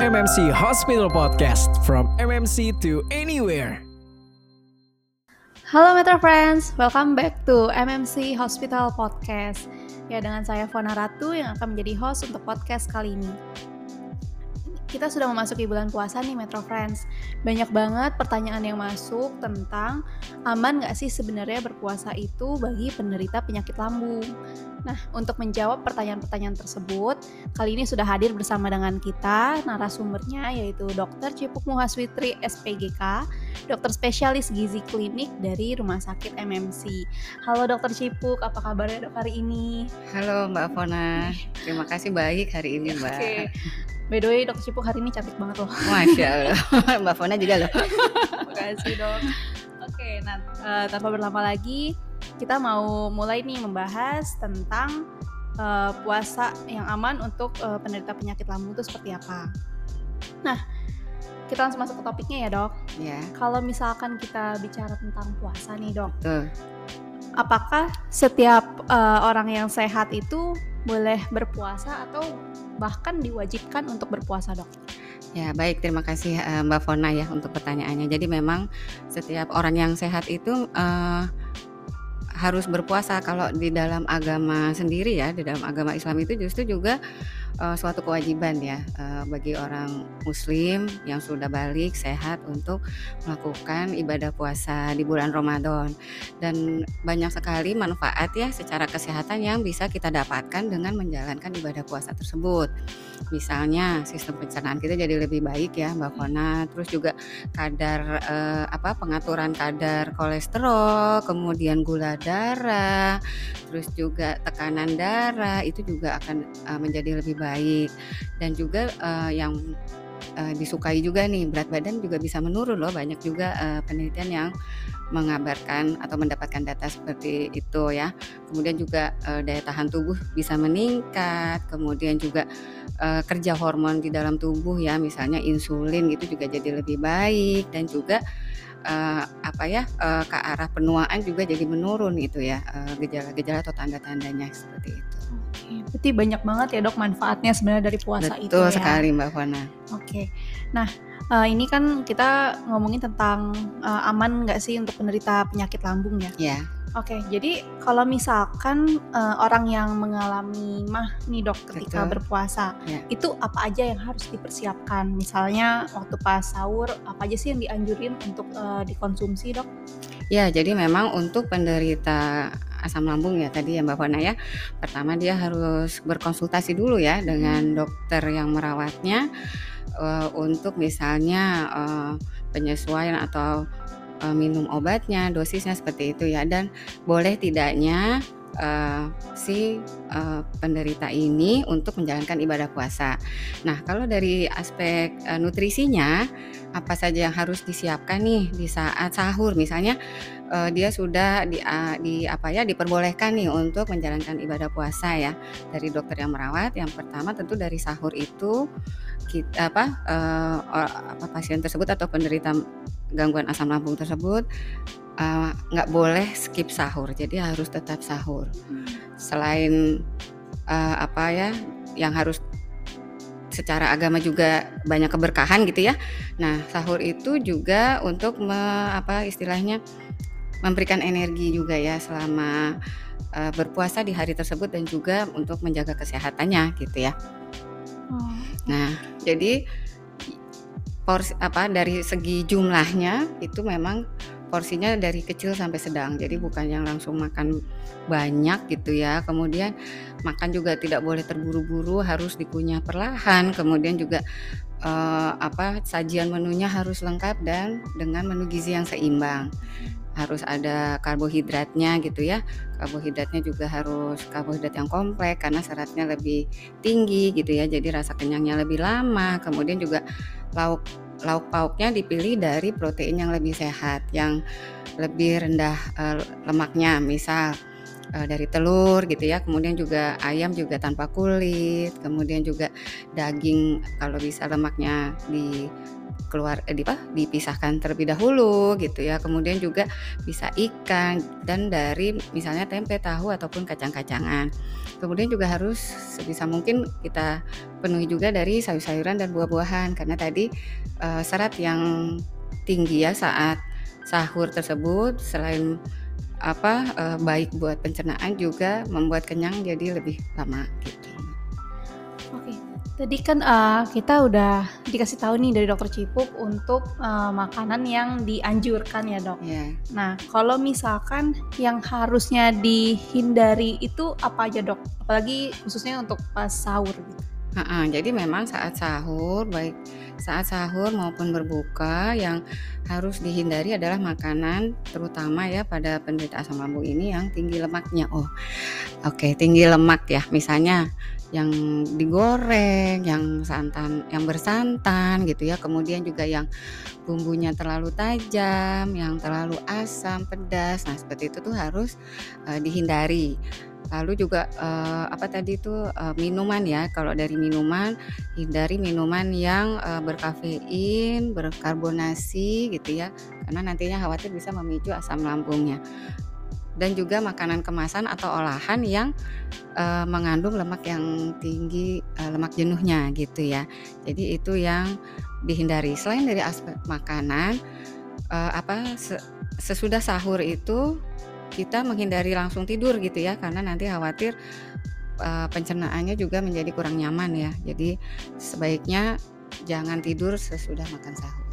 MMC Hospital Podcast from MMC to anywhere. Halo Metro Friends, welcome back to MMC Hospital Podcast. Ya dengan saya Fona Ratu yang akan menjadi host untuk podcast kali ini kita sudah memasuki bulan puasa nih Metro Friends. Banyak banget pertanyaan yang masuk tentang aman nggak sih sebenarnya berpuasa itu bagi penderita penyakit lambung. Nah, untuk menjawab pertanyaan-pertanyaan tersebut, kali ini sudah hadir bersama dengan kita narasumbernya yaitu Dr. Cipuk Muhaswitri SPGK, dokter spesialis gizi klinik dari Rumah Sakit MMC. Halo Dokter Cipuk, apa kabarnya dok hari ini? Halo Mbak Fona, terima kasih baik hari ini Mbak. Oke, By the way, Dokter Cipuk hari ini cantik banget loh. Masya Allah, Mbak Fona juga loh. Makasih dok. Oke, nah uh, tanpa berlama lagi, kita mau mulai nih membahas tentang uh, puasa yang aman untuk uh, penderita penyakit lambung itu seperti apa. Nah, kita langsung masuk ke topiknya ya dok. Ya. Kalau misalkan kita bicara tentang puasa nih dok, Tuh. apakah setiap uh, orang yang sehat itu boleh berpuasa atau bahkan diwajibkan untuk berpuasa dok? Ya baik terima kasih uh, Mbak Fona ya untuk pertanyaannya. Jadi memang setiap orang yang sehat itu uh, harus berpuasa kalau di dalam agama sendiri ya di dalam agama Islam itu justru juga uh, suatu kewajiban ya uh, bagi orang Muslim yang sudah balik sehat untuk melakukan ibadah puasa di bulan Ramadan dan banyak sekali manfaat ya secara kesehatan yang bisa kita dapatkan dengan menjalankan ibadah puasa tersebut. Misalnya sistem pencernaan kita jadi lebih baik ya Mbak Kona, terus juga kadar uh, apa pengaturan kadar kolesterol, kemudian gula darah, terus juga tekanan darah itu juga akan uh, menjadi lebih baik. Dan juga uh, yang uh, disukai juga nih berat badan juga bisa menurun loh. Banyak juga uh, penelitian yang mengabarkan atau mendapatkan data seperti itu ya. Kemudian juga uh, daya tahan tubuh bisa meningkat. Kemudian juga uh, kerja hormon di dalam tubuh ya misalnya insulin gitu juga jadi lebih baik. Dan juga uh, apa ya uh, ke arah penuaan juga jadi menurun itu ya gejala-gejala uh, atau tanda-tandanya seperti itu. Berarti banyak banget ya dok manfaatnya sebenarnya dari puasa Betul itu ya. Betul sekali Mbak Fona. Oke, nah uh, ini kan kita ngomongin tentang uh, aman nggak sih untuk penderita penyakit lambung ya? Iya. Oke, jadi kalau misalkan uh, orang yang mengalami mah nih dok ketika Betul. berpuasa, ya. itu apa aja yang harus dipersiapkan? Misalnya waktu pas sahur, apa aja sih yang dianjurin untuk uh, dikonsumsi dok? Ya, jadi memang untuk penderita asam lambung ya tadi ya Mbak Fona ya. Pertama dia harus berkonsultasi dulu ya dengan dokter yang merawatnya uh, untuk misalnya uh, penyesuaian atau uh, minum obatnya, dosisnya seperti itu ya dan boleh tidaknya uh, si uh, penderita ini untuk menjalankan ibadah puasa. Nah, kalau dari aspek uh, nutrisinya apa saja yang harus disiapkan nih di saat sahur? Misalnya uh, dia sudah di, uh, di apa ya diperbolehkan nih untuk menjalankan ibadah puasa ya dari dokter yang merawat. Yang pertama tentu dari sahur itu kita apa uh, apa pasien tersebut atau penderita gangguan asam lambung tersebut nggak uh, boleh skip sahur jadi harus tetap sahur. Selain uh, apa ya yang harus secara agama juga banyak keberkahan gitu ya nah sahur itu juga untuk me, apa istilahnya memberikan energi juga ya selama uh, berpuasa di hari tersebut dan juga untuk menjaga kesehatannya gitu ya oh. nah jadi porsi apa dari segi jumlahnya itu memang porsinya dari kecil sampai sedang. Jadi bukan yang langsung makan banyak gitu ya. Kemudian makan juga tidak boleh terburu-buru harus dikunyah perlahan. Kemudian juga uh, apa sajian menunya harus lengkap dan dengan menu gizi yang seimbang. Harus ada karbohidratnya gitu ya. Karbohidratnya juga harus karbohidrat yang kompleks karena seratnya lebih tinggi gitu ya. Jadi rasa kenyangnya lebih lama. Kemudian juga lauk lauk pauknya dipilih dari protein yang lebih sehat, yang lebih rendah uh, lemaknya, misal uh, dari telur gitu ya, kemudian juga ayam juga tanpa kulit, kemudian juga daging kalau bisa lemaknya di keluar eh, di apa dipisahkan terlebih dahulu gitu ya. Kemudian juga bisa ikan dan dari misalnya tempe tahu ataupun kacang-kacangan. Kemudian juga harus sebisa mungkin kita penuhi juga dari sayur-sayuran dan buah-buahan. Karena tadi uh, serat yang tinggi ya saat sahur tersebut selain apa uh, baik buat pencernaan juga membuat kenyang jadi lebih lama gitu. Oke, tadi kan uh, kita udah dikasih tahu nih dari dokter Cipuk untuk uh, makanan yang dianjurkan ya dok. Yeah. Nah, kalau misalkan yang harusnya dihindari itu apa aja dok? Apalagi khususnya untuk pas sahur gitu. Uh, jadi memang saat sahur, baik saat sahur maupun berbuka yang harus dihindari adalah makanan terutama ya pada penderita asam lambung ini yang tinggi lemaknya. Oh, oke, okay, tinggi lemak ya. Misalnya yang digoreng, yang santan, yang bersantan gitu ya. Kemudian juga yang bumbunya terlalu tajam, yang terlalu asam, pedas. Nah, seperti itu tuh harus uh, dihindari. Lalu juga uh, apa tadi itu uh, minuman ya. Kalau dari minuman hindari minuman yang uh, berkafein, berkarbonasi gitu ya. Karena nantinya khawatir bisa memicu asam lambungnya dan juga makanan kemasan atau olahan yang uh, mengandung lemak yang tinggi uh, lemak jenuhnya gitu ya. Jadi itu yang dihindari. Selain dari aspek makanan uh, apa sesudah sahur itu kita menghindari langsung tidur gitu ya karena nanti khawatir uh, pencernaannya juga menjadi kurang nyaman ya. Jadi sebaiknya jangan tidur sesudah makan sahur.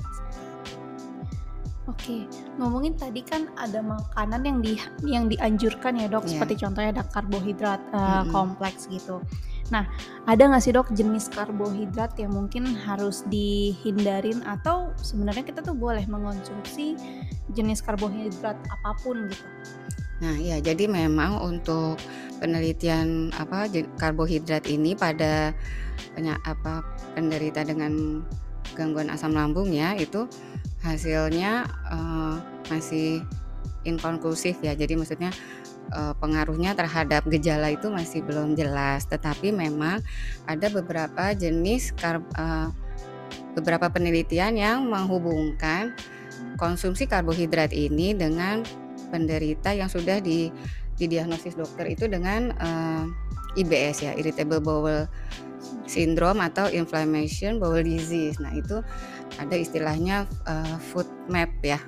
Oke, ngomongin tadi kan ada makanan yang di yang dianjurkan ya dok, yeah. seperti contohnya ada karbohidrat uh, mm -hmm. kompleks gitu. Nah, ada nggak sih dok jenis karbohidrat yang mungkin harus dihindarin atau sebenarnya kita tuh boleh mengonsumsi jenis karbohidrat apa pun gitu? Nah, ya jadi memang untuk penelitian apa karbohidrat ini pada apa penderita dengan gangguan asam lambung ya itu hasilnya uh, masih inkonklusif ya. Jadi maksudnya uh, pengaruhnya terhadap gejala itu masih belum jelas. Tetapi memang ada beberapa jenis kar uh, beberapa penelitian yang menghubungkan konsumsi karbohidrat ini dengan penderita yang sudah di didiagnosis dokter itu dengan uh, IBS ya, irritable bowel syndrome atau inflammation bowel disease. Nah, itu ada istilahnya uh, food map ya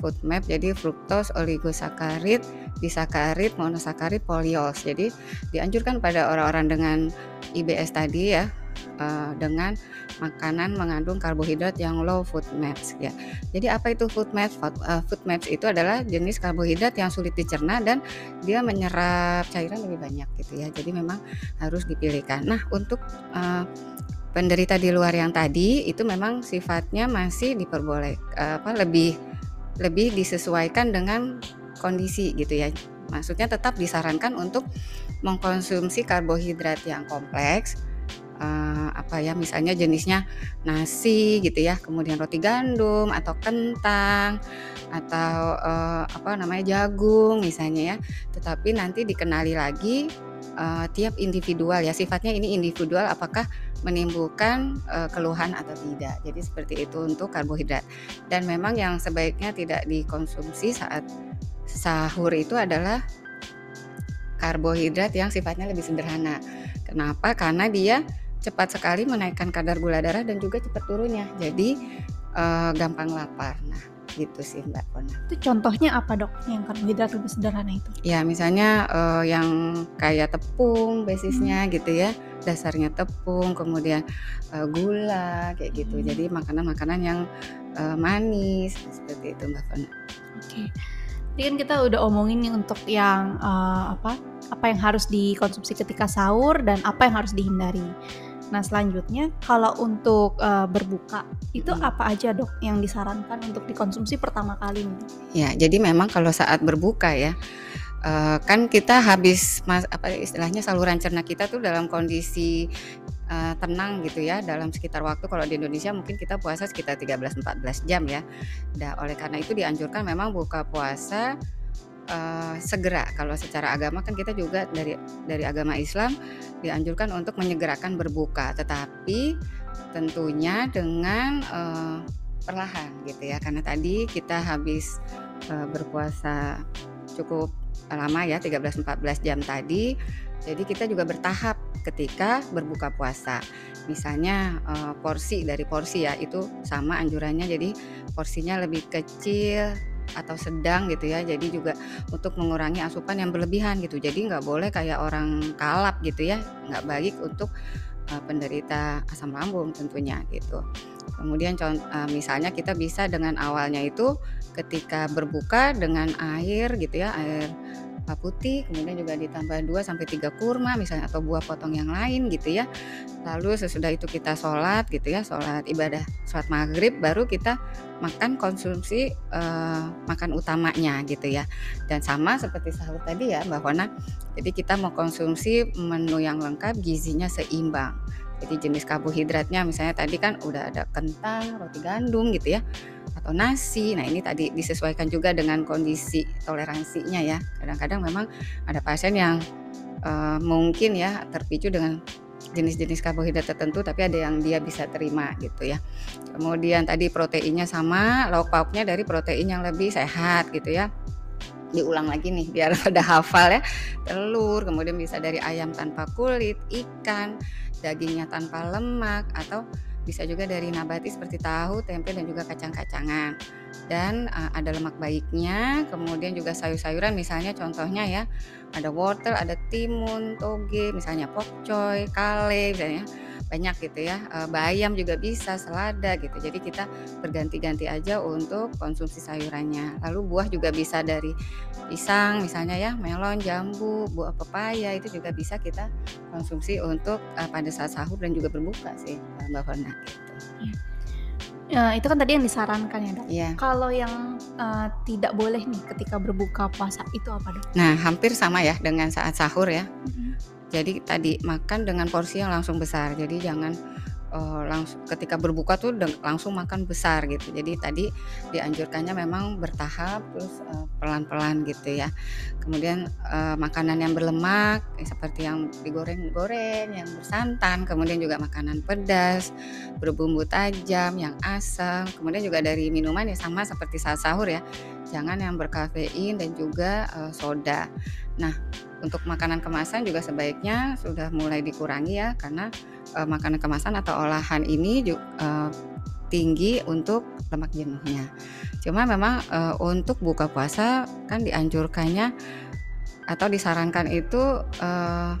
food map jadi fruktos oligosakarit disakarit monosakarit polyols jadi dianjurkan pada orang-orang dengan IBS tadi ya uh, dengan makanan mengandung karbohidrat yang low food maps ya. Jadi apa itu food maps? Food, uh, food maps itu adalah jenis karbohidrat yang sulit dicerna dan dia menyerap cairan lebih banyak gitu ya. Jadi memang harus dipilihkan. Nah, untuk uh, penderita di luar yang tadi itu memang sifatnya masih diperboleh apa lebih lebih disesuaikan dengan kondisi gitu ya. Maksudnya tetap disarankan untuk mengkonsumsi karbohidrat yang kompleks uh, apa ya misalnya jenisnya nasi gitu ya, kemudian roti gandum atau kentang atau uh, apa namanya jagung misalnya ya. Tetapi nanti dikenali lagi uh, tiap individual ya sifatnya ini individual apakah menimbulkan uh, keluhan atau tidak. Jadi seperti itu untuk karbohidrat. Dan memang yang sebaiknya tidak dikonsumsi saat sahur itu adalah karbohidrat yang sifatnya lebih sederhana. Kenapa? Karena dia cepat sekali menaikkan kadar gula darah dan juga cepat turunnya. Jadi uh, gampang lapar. Nah, gitu sih Mbak Pona. Itu contohnya apa dok yang karbohidrat lebih sederhana itu? Ya misalnya uh, yang kayak tepung basisnya hmm. gitu ya, dasarnya tepung, kemudian uh, gula kayak gitu. Hmm. Jadi makanan-makanan yang uh, manis seperti itu Mbak Pona. Oke. Jadi kan kita udah omongin nih untuk yang uh, apa apa yang harus dikonsumsi ketika sahur dan apa yang harus dihindari. Nah selanjutnya kalau untuk uh, berbuka itu hmm. apa aja dok yang disarankan untuk dikonsumsi pertama kali? Ya jadi memang kalau saat berbuka ya uh, kan kita habis mas apa istilahnya saluran cerna kita tuh dalam kondisi uh, tenang gitu ya dalam sekitar waktu kalau di Indonesia mungkin kita puasa sekitar 13-14 jam ya. Nah oleh karena itu dianjurkan memang buka puasa uh, segera. Kalau secara agama kan kita juga dari dari agama Islam dianjurkan untuk menyegerakan berbuka, tetapi tentunya dengan uh, perlahan gitu ya. Karena tadi kita habis uh, berpuasa cukup lama ya 13-14 jam tadi. Jadi kita juga bertahap ketika berbuka puasa. Misalnya uh, porsi dari porsi ya itu sama anjurannya jadi porsinya lebih kecil atau sedang gitu ya. Jadi juga untuk mengurangi asupan yang berlebihan gitu. Jadi nggak boleh kayak orang kalap gitu ya. Nggak baik untuk uh, penderita asam lambung tentunya gitu. Kemudian uh, misalnya kita bisa dengan awalnya itu ketika berbuka dengan air gitu ya air putih, kemudian juga ditambah 2 sampai 3 kurma misalnya atau buah potong yang lain gitu ya. Lalu sesudah itu kita sholat gitu ya, sholat ibadah sholat maghrib baru kita makan konsumsi uh, makan utamanya gitu ya. Dan sama seperti sahur tadi ya Mbak Wana, jadi kita mau konsumsi menu yang lengkap gizinya seimbang. Jadi jenis karbohidratnya misalnya tadi kan udah ada kentang, roti gandum gitu ya atau nasi. Nah, ini tadi disesuaikan juga dengan kondisi toleransinya ya. Kadang-kadang memang ada pasien yang uh, mungkin ya terpicu dengan jenis-jenis karbohidrat tertentu tapi ada yang dia bisa terima gitu ya. Kemudian tadi proteinnya sama, lauk pauknya dari protein yang lebih sehat gitu ya diulang lagi nih biar pada hafal ya telur kemudian bisa dari ayam tanpa kulit ikan dagingnya tanpa lemak atau bisa juga dari nabati seperti tahu, tempe dan juga kacang-kacangan. Dan uh, ada lemak baiknya, kemudian juga sayur-sayuran misalnya contohnya ya, ada wortel, ada timun, toge, misalnya pokcoy, kale misalnya banyak gitu ya e, bayam juga bisa selada gitu jadi kita berganti-ganti aja untuk konsumsi sayurannya lalu buah juga bisa dari pisang misalnya ya melon jambu buah pepaya itu juga bisa kita konsumsi untuk uh, pada saat sahur dan juga berbuka sih mbak Fona gitu ya. Itu kan tadi yang disarankan ya dok. Iya. Kalau yang uh, tidak boleh nih ketika berbuka puasa itu apa dok? Nah hampir sama ya dengan saat sahur ya. Mm -hmm jadi tadi makan dengan porsi yang langsung besar. Jadi jangan uh, langsung ketika berbuka tuh langsung makan besar gitu. Jadi tadi dianjurkannya memang bertahap terus uh, pelan-pelan gitu ya. Kemudian uh, makanan yang berlemak ya, seperti yang digoreng-goreng yang bersantan kemudian juga makanan pedas berbumbu tajam yang asam kemudian juga dari minuman ya sama seperti saat sahur ya. Jangan yang berkafein dan juga uh, soda. Nah untuk makanan kemasan juga sebaiknya sudah mulai dikurangi ya karena uh, makanan kemasan atau olahan ini juga, uh, eh, tinggi untuk lemak jenuhnya. Cuma memang uh, untuk buka puasa kan dianjurkannya atau disarankan itu uh,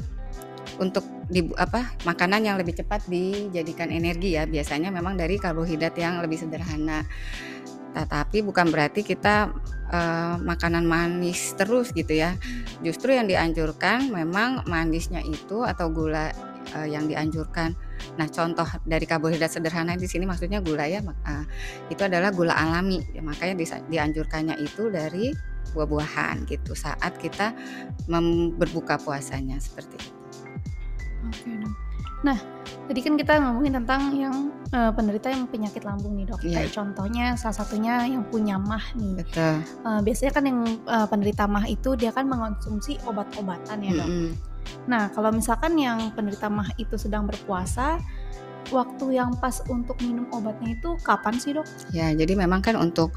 untuk di apa makanan yang lebih cepat dijadikan energi ya biasanya memang dari karbohidrat yang lebih sederhana tetapi bukan berarti kita uh, makanan manis terus gitu ya. Justru yang dianjurkan memang manisnya itu atau gula uh, yang dianjurkan. Nah, contoh dari karbohidrat sederhana di sini maksudnya gula ya, uh, itu adalah gula alami. Ya, makanya di, dianjurkannya itu dari buah-buahan gitu saat kita berbuka puasanya seperti itu. Oke, Nah, tadi kan kita ngomongin tentang yang uh, penderita yang penyakit lambung nih dok. Yeah. Kayak contohnya salah satunya yang punya mah nih. Betul. Uh, biasanya kan yang uh, penderita mah itu dia kan mengonsumsi obat-obatan ya dok. Mm -hmm. Nah, kalau misalkan yang penderita mah itu sedang berpuasa, waktu yang pas untuk minum obatnya itu kapan sih dok? Ya, jadi memang kan untuk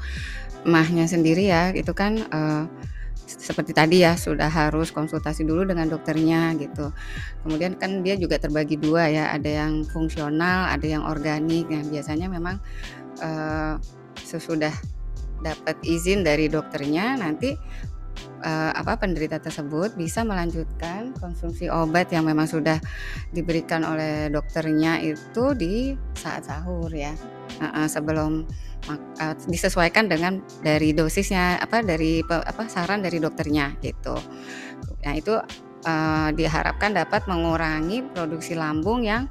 mahnya sendiri ya, itu kan uh, seperti tadi ya sudah harus konsultasi dulu dengan dokternya gitu. Kemudian kan dia juga terbagi dua ya, ada yang fungsional, ada yang organik. Nah biasanya memang uh, sesudah dapat izin dari dokternya nanti uh, apa penderita tersebut bisa melanjutkan konsumsi obat yang memang sudah diberikan oleh dokternya itu di saat sahur ya uh, uh, sebelum uh, disesuaikan dengan dari dosisnya apa dari apa saran dari dokternya gitu. Nah itu uh, diharapkan dapat mengurangi produksi lambung yang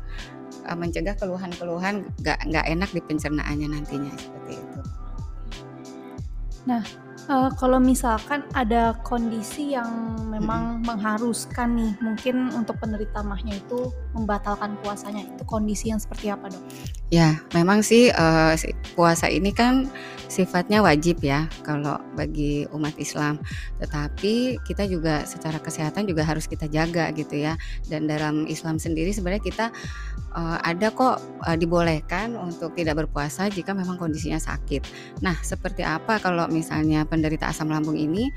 uh, mencegah keluhan-keluhan nggak nggak enak di pencernaannya nantinya seperti itu. Nah uh, kalau misalkan ada kondisi yang memang hmm. mengharuskan nih mungkin untuk penderita mahnya itu membatalkan puasanya itu kondisi yang seperti apa dok? Ya, memang sih uh, puasa ini kan sifatnya wajib ya kalau bagi umat Islam. Tetapi kita juga secara kesehatan juga harus kita jaga gitu ya. Dan dalam Islam sendiri sebenarnya kita uh, ada kok uh, dibolehkan untuk tidak berpuasa jika memang kondisinya sakit. Nah, seperti apa kalau misalnya penderita asam lambung ini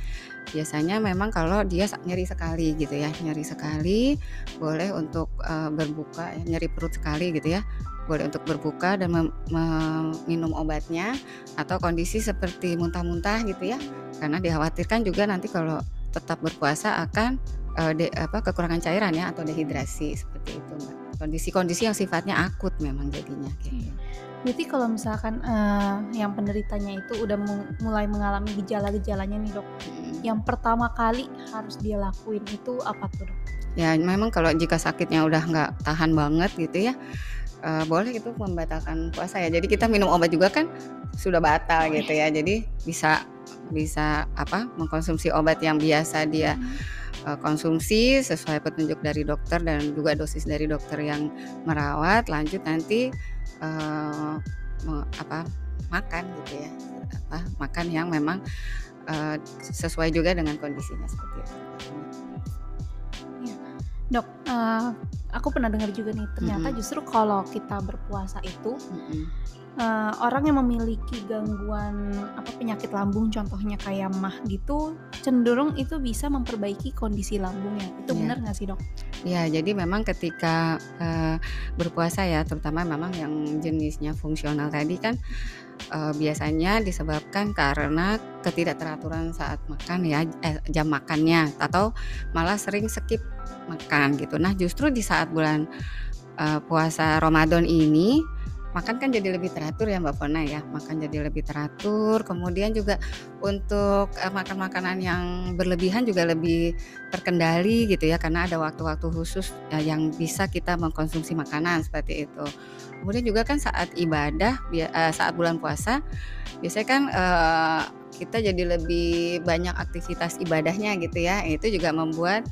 biasanya memang kalau dia nyeri sekali gitu ya, nyeri sekali boleh untuk uh, berbuka, nyeri perut sekali gitu ya boleh untuk berbuka dan meminum obatnya atau kondisi seperti muntah-muntah gitu ya karena dikhawatirkan juga nanti kalau tetap berpuasa akan uh, de, apa kekurangan cairan ya atau dehidrasi seperti itu mbak kondisi-kondisi yang sifatnya akut memang jadinya gitu. Berarti kalau misalkan uh, yang penderitanya itu udah mulai mengalami gejala-gejalanya nih dok, hmm. yang pertama kali harus dia lakuin itu apa tuh dok? Ya memang kalau jika sakitnya udah nggak tahan banget gitu ya, uh, boleh itu membatalkan puasa ya. Jadi kita minum obat juga kan sudah batal gitu ya. Jadi bisa bisa apa mengkonsumsi obat yang biasa dia uh, konsumsi sesuai petunjuk dari dokter dan juga dosis dari dokter yang merawat. Lanjut nanti uh, apa makan gitu ya. Apa makan yang memang uh, sesuai juga dengan kondisinya seperti itu. Dok, uh, aku pernah dengar juga nih, ternyata mm-hmm. justru kalau kita berpuasa itu mm-hmm. uh, orang yang memiliki gangguan apa penyakit lambung, contohnya kayak mah gitu, cenderung itu bisa memperbaiki kondisi lambungnya. Itu yeah. benar nggak sih dok? Ya, jadi memang ketika uh, berpuasa ya, terutama memang yang jenisnya fungsional tadi kan uh, biasanya disebabkan karena ketidakteraturan saat makan ya, eh, jam makannya atau malah sering skip makan gitu. Nah, justru di saat bulan uh, puasa Ramadan ini makan kan jadi lebih teratur ya Mbak Fona ya. Makan jadi lebih teratur. Kemudian juga untuk uh, makan makanan yang berlebihan juga lebih terkendali gitu ya karena ada waktu-waktu khusus uh, yang bisa kita mengkonsumsi makanan seperti itu. Kemudian juga kan saat ibadah uh, saat bulan puasa biasanya kan kita jadi lebih banyak aktivitas ibadahnya gitu ya. Itu juga membuat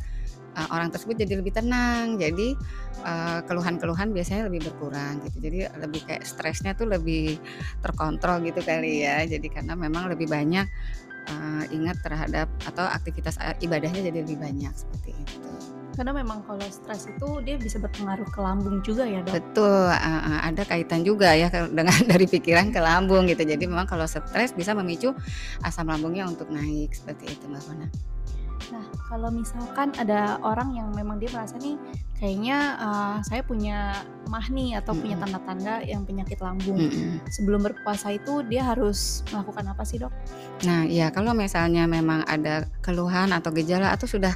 uh, orang tersebut jadi lebih tenang jadi uh, keluhan-keluhan biasanya lebih berkurang gitu. Jadi lebih kayak stresnya tuh lebih terkontrol gitu kali ya. Jadi karena memang lebih banyak uh, ingat terhadap atau aktivitas ibadahnya jadi lebih banyak seperti itu. Karena memang kalau stres itu dia bisa berpengaruh ke lambung juga ya dok? Betul uh, ada kaitan juga ya dengan dari pikiran ke lambung gitu. Jadi memang kalau stres bisa memicu asam lambungnya untuk naik seperti itu mbak Fona. Nah, kalau misalkan ada orang yang memang dia merasa nih kayaknya uh, saya punya mah nih atau mm -hmm. punya tanda-tanda yang penyakit lambung. Mm -hmm. Sebelum berpuasa itu dia harus melakukan apa sih, Dok? Nah, ya kalau misalnya memang ada keluhan atau gejala atau sudah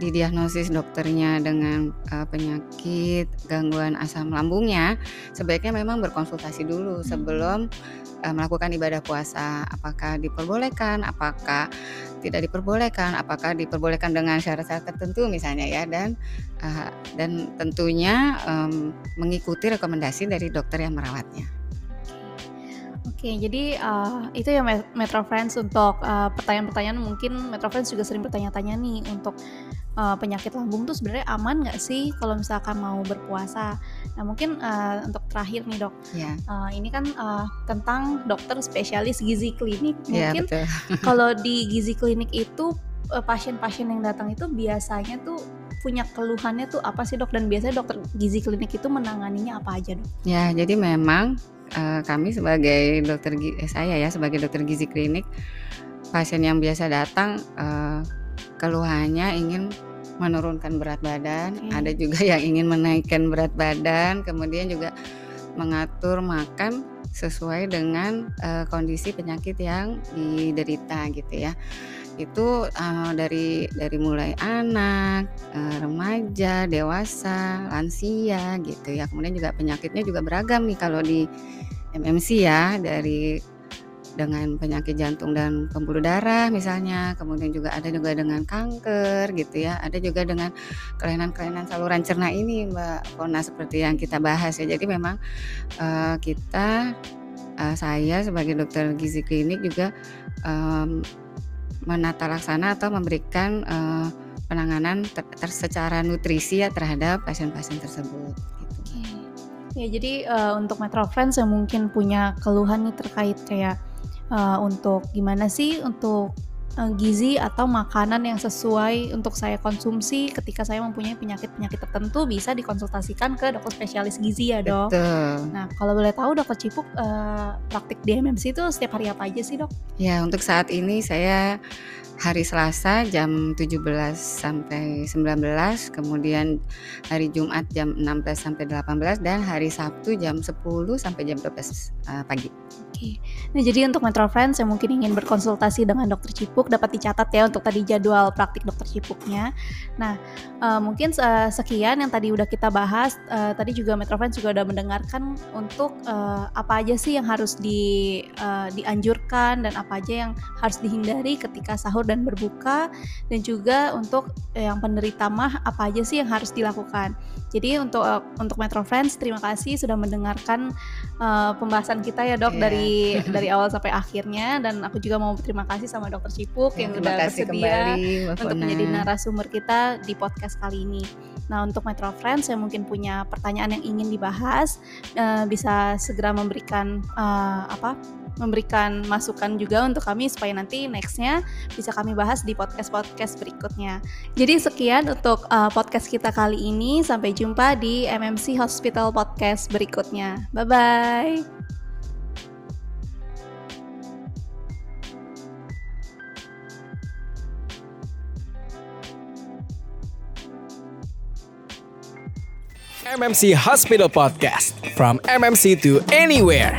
didiagnosis dokternya dengan uh, penyakit gangguan asam lambungnya, sebaiknya memang berkonsultasi dulu sebelum uh, melakukan ibadah puasa. Apakah diperbolehkan, apakah tidak diperbolehkan, apakah diperbolehkan dengan syarat-syarat tertentu misalnya ya dan uh, dan tentunya um, mengikuti rekomendasi dari dokter yang merawatnya. Oke, jadi uh, itu ya Metro Friends untuk pertanyaan pertanyaan-pertanyaan mungkin Metro Friends juga sering bertanya-tanya nih untuk uh, penyakit lambung tuh sebenarnya aman nggak sih kalau misalkan mau berpuasa? Nah mungkin uh, untuk terakhir nih dok, yeah. Iya. uh, ini kan uh, tentang dokter spesialis gizi klinik. Iya, mungkin yeah, kalau di gizi klinik itu pasien-pasien yang datang itu biasanya tuh punya keluhannya tuh apa sih dok dan biasanya dokter gizi klinik itu menanganinya apa aja dok? Ya jadi memang uh, kami sebagai dokter eh, saya ya sebagai dokter gizi klinik pasien yang biasa datang uh, keluhannya ingin menurunkan berat badan, okay. ada juga yang ingin menaikkan berat badan, kemudian juga mengatur makan sesuai dengan uh, kondisi penyakit yang diderita gitu ya itu uh, dari dari mulai anak, uh, remaja, dewasa, lansia gitu ya. Kemudian juga penyakitnya juga beragam nih kalau di MMC ya dari dengan penyakit jantung dan pembuluh darah misalnya, kemudian juga ada juga dengan kanker gitu ya, ada juga dengan kelainan-kelainan saluran cerna ini Mbak Pona seperti yang kita bahas ya. Jadi memang uh, kita uh, saya sebagai dokter gizi klinik juga um, menata laksana atau memberikan uh, penanganan ter, ter secara nutrisi ya terhadap pasien-pasien tersebut. Ya, jadi uh, untuk Metro yang mungkin punya keluhan nih terkait kayak uh, untuk gimana sih untuk uh, gizi atau makanan yang sesuai untuk saya konsumsi ketika saya mempunyai penyakit-penyakit tertentu bisa dikonsultasikan ke dokter spesialis gizi ya dok. Betul. Nah kalau boleh tahu dokter Cipuk uh, praktik di MMC itu setiap hari apa aja sih dok? Ya untuk saat ini saya hari Selasa jam 17 sampai 19, kemudian hari Jumat jam 16 sampai 18 dan hari Sabtu jam 10 sampai jam 12 uh, eh, pagi. Oke. Nah, jadi untuk Metro Friends yang mungkin ingin berkonsultasi dengan dokter Cipuk dapat dicatat ya untuk tadi jadwal praktik dokter Cipuknya. Nah, uh, mungkin uh, sekian yang tadi udah kita bahas. Uh, tadi juga Metro Friends juga udah mendengarkan untuk uh, apa aja sih yang harus di uh, dianjurkan dan apa aja yang harus dihindari ketika sahur dan berbuka dan juga untuk yang penderita mah apa aja sih yang harus dilakukan. Jadi untuk uh, untuk Metro Friends terima kasih sudah mendengarkan uh, pembahasan kita ya dok yeah. dari dari awal sampai akhirnya dan aku juga mau berterima kasih sama dokter Cipuk yeah, yang udah bersedia kembali, untuk menjadi narasumber kita di podcast kali ini. Nah untuk Metro Friends yang mungkin punya pertanyaan yang ingin dibahas uh, bisa segera memberikan uh, apa memberikan masukan juga untuk kami supaya nanti nextnya bisa kami bahas di podcast-podcast berikutnya. Jadi sekian untuk uh, podcast kita kali ini. Sampai jumpa di MMC Hospital Podcast berikutnya. Bye-bye. MMC Hospital Podcast from MMC to anywhere.